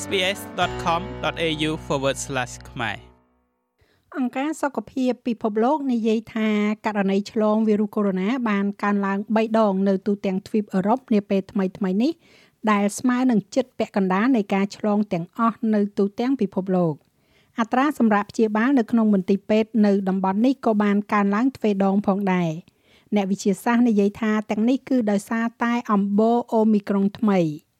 sbs.com.au/ ខ្មែរអង្គការសុខភាពពិភពលោកនិយាយថាករណីឆ្លងវីរុសកូវីដ -19 បានកើនឡើង3ដងនៅទូទាំងទ្វីបអឺរ៉ុបនាពេលថ្មីៗនេះដែលស្មើនឹងជិតពាក់កណ្ដាលនៃការឆ្លងទាំងអស់នៅទូទាំងពិភពលោកអត្រាសម្រាប់ព្យាបាលនៅក្នុងមន្ទីរពេទ្យនៅតំបន់នេះក៏បានកើនឡើងទ្វេដងផងដែរអ្នកវិទ្យាសាស្ត្រនិយាយថាទាំងនេះគឺដោយសារតែអំបូរអូមីក្រុងថ្មី។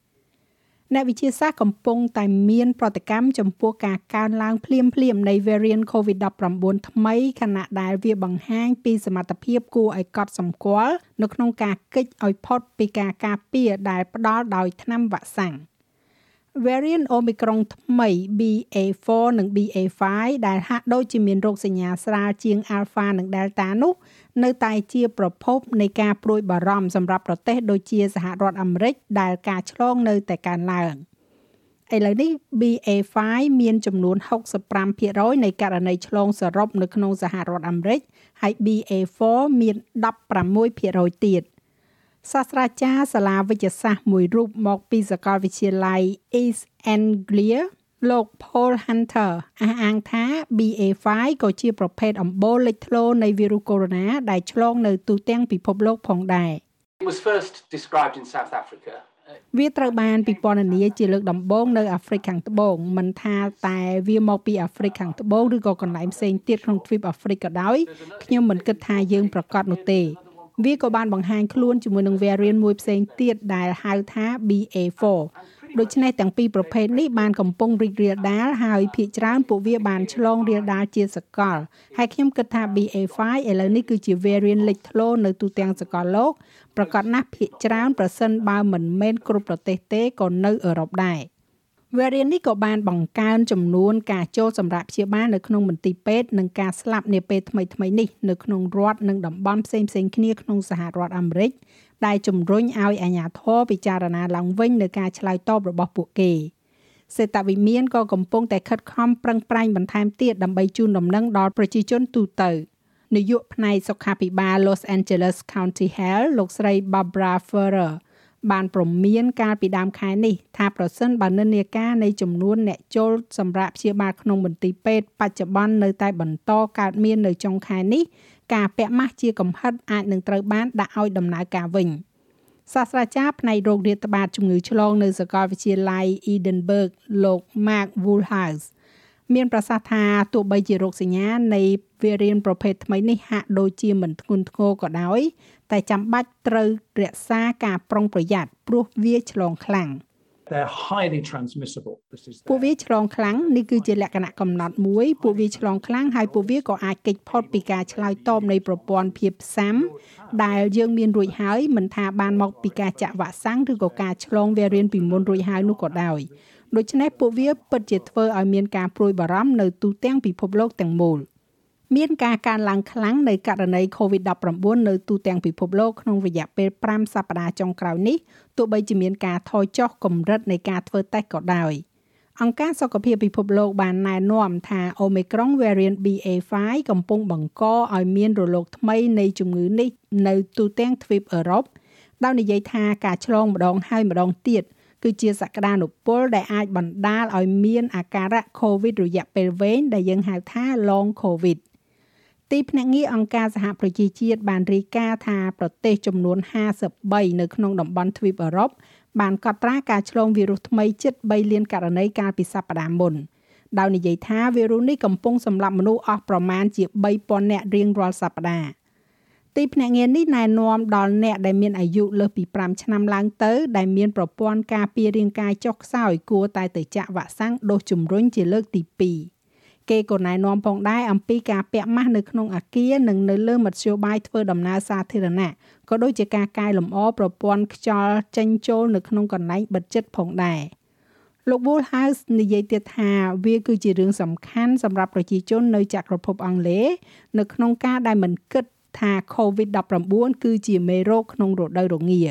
អ្នកវិទ្យាសាស្ត្រកំពុងតែមានប្រតិកម្មចំពោះការកើនឡើងភ្លាមភ្លាមនៃ variant COVID-19 ថ្មីខណៈដែលវាបង្ហាញពីសមត្ថភាពគួរឲ្យកត់សម្គាល់នៅក្នុងការគេចឲ្យផុតពីការការពារដែលផ្ដល់ដោយថ្នាំវ៉ាក់សាំង variant Omicron ថ្មី BA4 និង BA5 ដែលហាក់ដូចជាមានរោគសញ្ញាស្រាលជាង Alpha និង Delta នោះនៅតែជាប្រភពនៃការព្រួយបារម្ភសម្រាប់ប្រទេសដូចជាសហរដ្ឋអាមេរិកដែលការឆ្លងនៅតែកើនឡើងឥឡូវនេះ BA5 មានចំនួន65%នៃករណីឆ្លងសរុបនៅក្នុងសហរដ្ឋអាមេរិកហើយ BA4 មាន16%ទៀត សាស្ត្រាចារ្យសាលាវិទ្យាសាស្ត្រមួយរូបមកពីសាកលវិទ្យាល័យ East Anglia លោក Paul Hunter អះអាងថា BA5 ក៏ជាប្រភេទអំបូរលេចធ្លោនៃវីរុសកូវីដ -19 ដែលឆ្លងនៅទូទាំងពិភពលោកផងដែរ It was first described in South Africa វាត្រូវបានពិពណ៌នាជាលើកដំបូងនៅអាហ្វ្រិកខាងត្បូងមិនថាតែវាមកពីអាហ្វ្រិកខាងត្បូងឬក៏កន្លែងផ្សេងទៀតក្នុងទ្វីបអាហ្វ្រិកក៏ដោយខ្ញុំមិនគិតថាយើងប្រកាសនោះទេ វាក៏បានបង្ហាញខ្លួនជាមួយនឹង variant មួយផ្សេងទៀតដែលហៅថា BA4 ដូច្នេះទាំងពីរប្រភេទនេះបានកំពុងរីករាលដាលហើយភាគច្រើនពួកវាបានឆ្លងរាលដាលជាសកលហើយខ្ញុំគិតថា BA5 ឥឡូវនេះគឺជា variant លេចធ្លោនៅទូទាំងសកលលោកប្រកាសណាស់ភាគច្រើនប្រសិនបើមិនមែនគ្រប់ប្រទេសទេក៏នៅអឺរ៉ុបដែរ variant នេះក៏បានបង្កើនចំនួនការចូលសម្រាប់ព្យាបាលនៅក្នុងមន្ទីរពេទ្យនិងការស្លាប់នាពេលថ្មីៗនេះនៅក្នុងរដ្ឋនិងតំបន់ផ្សេងៗគ្នាក្នុងសហរដ្ឋអាមេរិកដែលជំរុញឲ្យអាជ្ញាធរពិចារណាឡើងវិញនៅការឆ្លើយតបរបស់ពួកគេសេតវិមានក៏កំពុងតែខិតខំប្រឹងប្រែងបន្ថែមទៀតដើម្បីជូនដំណឹងដល់ប្រជាជនទូទៅនាយកផ្នែកសុខាភិបាល Los Angeles County Health លោកស្រី Barbara Ferrer បានព្រមានកាលពីដើមខែនេះថាប្រសិនបើនិន្នាការនៃចំនួនអ្នកចូលសម្រាប់ព្យាបាលក្នុងមន្ទីរពេទ្យបច្ចុប្បន្ននៅតែបន្តកើតមាននៅចុងខែនេះការពាក់ម៉ាស់ជាកំហិតអាចនឹងត្រូវបានដាក់ឲ្យដំណើរការវិញសាស្ត្រាចារ្យផ្នែករោគរាតត្បាតជំងឺឆ្លងនៅសាកលវិទ្យាល័យ Edinburgh លោក Mark Woolhouse មានប្រសាសន៍ថាទោះបីជារោគសញ្ញានៃ variant ប្រភេទថ្មីនេះហាក់ដូចជាមិនធ្ងន់ធ្ងរក៏ដោយ តែចាំបាច់ត្រូវរក្សាការប្រុងប្រយ័ត្នព្រោះវាឆ្លងខ្លាំង។ they're highly transmissible this is ពួកវាឆ្លងខ្លាំងនេះគឺជាលក្ខណៈកំណត់មួយពួកវាឆ្លងខ្លាំងហើយពួកវាក៏អាចគេចផុតពីការឆ្លើយតបនៃប្រព័ន្ធភាពផ្សាំដែលយើងមានរួចហើយមិនថាបានមកពីការចាក់វ៉ាក់សាំងឬក៏ការឆ្លងវារៀនពីមុនរួចហើយនោះក៏ដោយដូច្នេះពួកវាពិតជាធ្វើឲ្យមានការព្រួយបារម្ភនៅទូទាំងពិភពលោកទាំងមូល។ មានការកើនឡើងខ្លាំងនៃករណី COVID-19 នៅទូទាំងពិភពលោកក្នុងរយៈពេល5សប្តាហ៍ចុងក្រោយនេះទោះបីជាមានការថយចុះកម្រិតនៃការធ្វើតេស្តក៏ដោយអង្គការសុខភាពពិភពលោកបានណែនាំថា Omicron variant BA5 កំពុងបង្កឲ្យមានរលកថ្មីនៃជំងឺនេះនៅទូទាំងទ្វីបអឺរ៉ុបដោយនិយាយថាការឆ្លងម្ដងហើយម្ដងទៀតគឺជាសក្តានុពលដែលអាចបណ្ដាលឲ្យមានអាការៈ COVID រយៈពេលវែងដែលយើងហៅថា long COVID ទីភ្នាក់ងារអង្គការសហប្រជាជាតិបានរាយការណ៍ថាប្រទេសចំនួន53នៅក្នុងតំបន់ទ្វីបអឺរ៉ុបបានកត់ត្រាការឆ្លងវីរុសថ្មីជិត3លានករណីកាលពីសប្តាហ៍មុនដោយនិយាយថាវីរុសនេះកំពុងសម្លាប់មនុស្សអស់ប្រមាណជា3000នាក់រៀងរាល់សប្តាហ៍ទីភ្នាក់ងារនេះណែនាំដល់អ្នកដែលមានអាយុលើសពី5ឆ្នាំឡើងទៅដែលមានប្រព័ន្ធការពាររាងកាយចុះខ្សោយគួរតែទៅចាក់វ៉ាក់សាំងដូសជំរុញជាលើកទី2 គេក៏ណែនាំផងដែរអំពីការពាក់ម៉ាស់នៅក្នុងអាគារនិងនៅលើមធ្យោបាយធ្វើដំណើរសាធារណៈក៏ដូចជាការកែលម្អប្រព័ន្ធខ្យល់ចេញចូលនៅក្នុងកន្លែងបិទជិតផងដែរលោក Woolhouse និយាយទៀតថាវាគឺជារឿងសំខាន់សម្រាប់ប្រជាជននៅចក្រភពអង់គ្លេសនៅក្នុងការដែលមិនគិតថា COVID-19 គឺជាមេរោគក្នុងរដូវរងា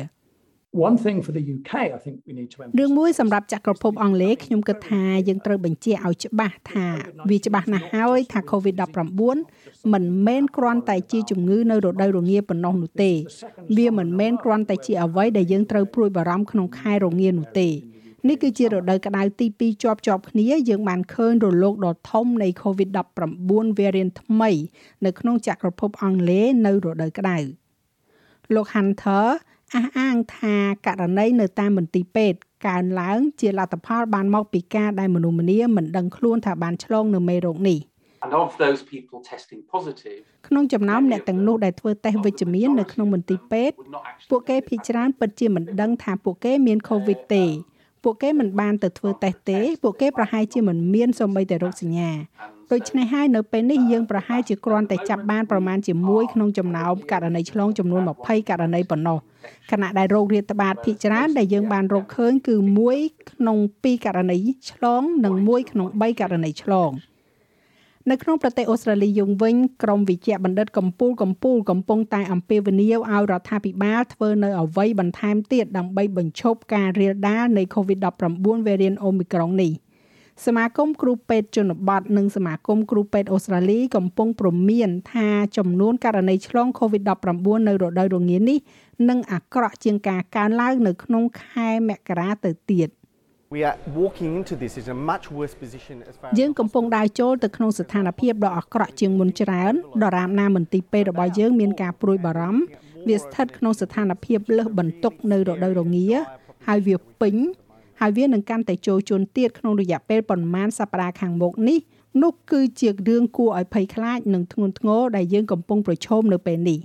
One thing for the UK I think we need to រឿងមួយសម្រាប់ចក្រភពអង់គ្លេសខ្ញុំគិតថាយើងត្រូវបញ្ជាក់ឲ្យច្បាស់ថាវាច្បាស់ណាស់ហើយថា COVID-19 មិនមែនគ្រាន់តែជាជំងឺនៅរដូវរងាប៉ុណ្ណោះនោះទេ វាមិនមែនគ្រាន់តែជាអ្វីដែលយើងត្រូវព្រួយបារម្ភក្នុងខែរងានោះទេនេះគឺជារដូវក្តៅទី2ជាប់ជាប់គ្នាយើងបានឃើញរលកដ៏ធំនៃ COVID-19 variant ថ្មី នៅក្នុងចក្រភពអង់គ្លេសនៅរដូវក្តៅលោក Hunter អះអាងថាករណីនៅតាមមន្ទីរពេទ្យកើនឡើងជាលទ្ធផលបានមកពីការដែលមនុស្សម្នាមិនដឹងខ្លួនថាបានឆ្លងនៅមេរោគនេះ And of those people testing positive, ក្នុងចំណោមអ្នកទាំងនោះដែលធ្វើតេស្តវិជ្ជមាននៅក្នុងមន្ទីរពេទ្យ would not actually ពួកគេភាគច្រើនពិតជាមិនដឹងថាពួកគេមាន COVID ទេពួកគេមិនបានទៅធ្វើតេស្តទេពួកគេប្រហែលជាមិនមានសូម្បីតែរោគសញ្ញា ដូច្នេះហើយនៅពេលនេះយើងប្រហែលជាគ្រាន់តែចាប់បានប្រមាណជាមួយក្នុងចំណោមករណីឆ្លងចំនួន20ករណីប៉ុណ្ណោះខណៈដែលរោគរាតត្បាតភាគច្រើនដែលយើងបានរកឃើញគឺ1ក្នុង2ករណីឆ្លង និង1ក្នុង3ករណីឆ្លងនៅក្នុងប្រទេសអូស្ត្រាលីយើងវិញក្រមវិជ្ជបណ្ឌិតកម្ពុជាកម្ពុជាកំពុងតែអំពាវនាវឲ្យរដ្ឋាភិបាលធ្វើនៅអ្វីបន្ថែមទៀតដើម្បីបញ្ឈប់ការរាលដាលនៃ COVID-19 variant Omicron នេះ សមាគមគ្រូពេទ្យជនបទនិងសមាគមគ្រូពេទ្យអូស្ត្រាលីកំពុងព្រមានថាចំនួនករណីឆ្លង COVID-19 នៅរដូវរងានេះនឹងអាក្រក់ជាងការកើនឡើងនៅក្នុងខែមករាទៅទៀត។ We are walking into this in a much worse position as far as យើងកំពុងដើរចូលទៅក្នុងស្ថានភាពដ៏អាក្រក់ជាងមុនច្រើនដរាបណាមន្ទីរពេទ្យរបស់យើងមានការព្រួយបារម្ភវាស្ថិតក្នុងស្ថានភាពលើសបន្ទុកនៅរដូវរងាហើយវាពេញ ហើយវានឹងកាន់តែចូលជន់ទៀតក្នុងរយៈពេលប្រមាណសប្តាហ៍ខាងមុខនេះនោះគឺជារឿងគួរឲ្យភ័យខ្លាចនិងធ្ងន់ធ្ងរដែលយើងកំពុងប្រឈមនៅពេលនេះ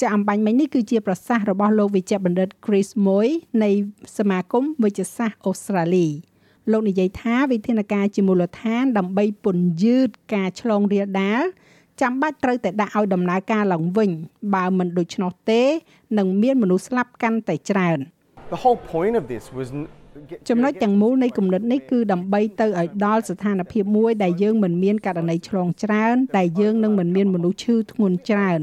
ចាក់អំបញ្ញមិញនេះគឺជាប្រសាសន៍របស់លោកវិជ្ជបណ្ឌិត Chris Moy នៃសមាគមវិជ្ជសាស្ត្រអូស្ត្រាលីលោកនិយាយថាវិធានការជាមូលដ្ឋាន ដើម្បីពន្យឺតការឆ្លងរាលដាលចាំបាច់ត្រូវតែដាក់ឲ្យដំណើរការឡើងវិញបើមិនដូច្នោះទេនឹងមានមនុស្សស្លាប់កាន់តែច្រើន the whole point of this was n- get, ចំណុចទាំងមូលនៃគំនិតនេះគឺដើម្បីទៅឲ្យដល់ស្ថានភាពមួយដែលយើងមិនមានករណីឆ្លងច្រើនដែលយើងនឹងមិនមានមនុស្សឈឺធ្ងន់ច្រើន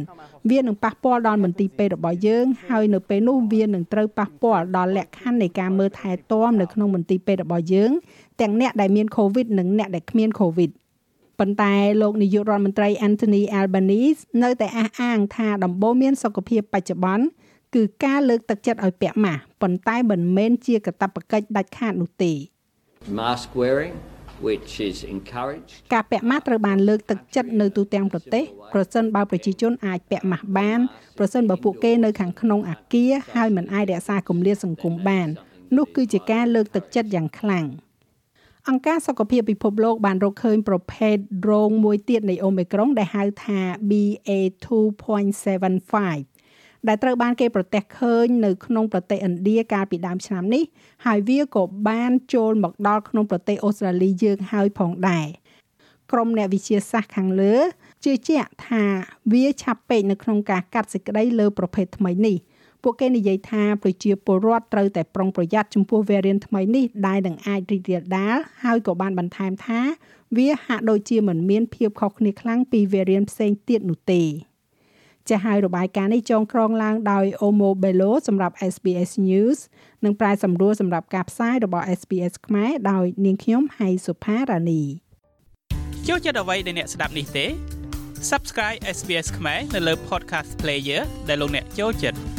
វានឹងប៉ះពាល់ដល់មន្ទីរពេទ្យរបស់យើងហើយនៅពេលនោះវានឹងត្រូវប៉ះពាល់ដល់លក្ខខណ្ឌនៃការមើលថែទាំនៅក្នុងមន្ទីរពេទ្យរបស់យើងទាំងអ្នកដែលមាន COVID និងអ្នកដែលគ្មាន COVID ប៉ុន្តែលោកនាយករដ្ឋមន្ត្រី Anthony Albanese នៅតែអះអាងថាដំបូន្មានសុខភាពបច្ចុប្បន្ន គឺការលើកទឹកចិត្តឲ្យពាក់ម៉ាស់ប៉ុន្តែមិនមែនជាកាតព្វកិច្ចដាច់ខាតនោះទេ mask wearing, which is encouraged. ការពាក់ម៉ាស់ត្រូវបានលើកទឹកចិត្តនៅទូទាំងប្រទេសប្រសិនបើប្រជាជនអាចពាក់ម៉ាស់បានប្រសិនបើពួកគេនៅខាងក្នុងអាគារហើយមិនអាចរក្សាគម្លាតសង្គមបាននោះគឺជាការលើកទឹកចិត្តយ៉ាងខ្លាំងអង្គការសុខភាពពិភពលោកបានរកឃើញប្រភេទរោងមួយទៀតនៃអូមីក្រុងដែលហៅថា BA2.75 ដែលត្រូវបានគេប្រទះឃើញនៅក្នុងប្រទេសឥណ្ឌាកាលពីដើមឆ្នាំនេះហើយវាក៏បានចូលមកដល់ក្នុងប្រទេសអូស្ត្រាលីយើងហើយផងដែរក្រុមអ្នកវិទ្យាសាស្ត្រខាងលើជឿជាក់ថាវាឆាប់ពេកនៅក្នុងការកាត់សេចក្តីលើប្រភេទថ្មីនេះពួកគេនិយាយថាប្រជាពលរដ្ឋត្រូវតែប្រុងប្រយ័ត្នចំពោះ variant ថ្មីនេះដែលនឹងអាចរីករាលដាលហើយក៏បានបន្ថែមថា វាហាក់ដូចជាមិនមានភាពខុសគ្នាខ្លាំងពី variant ផ្សេងទៀតនោះទេ ចាស់ហើយរបាយការណ៍នេះចងក្រងឡើងដោយ Omo Bello សម្រាប់ SBS News និងប្រាយសម្រួលសម្រាប់ការផ្សាយរបស់ SBS ខ្មែរដោយនាងខ្ញុំហៃសុផារ៉ានីចូលចិត្តអ្វីដែលអ្នកស្ដាប់នេះទេ Subscribe SBS ខ្មែរនៅលើ Podcast Player ដែលលោកអ្នកចូលចិត្ត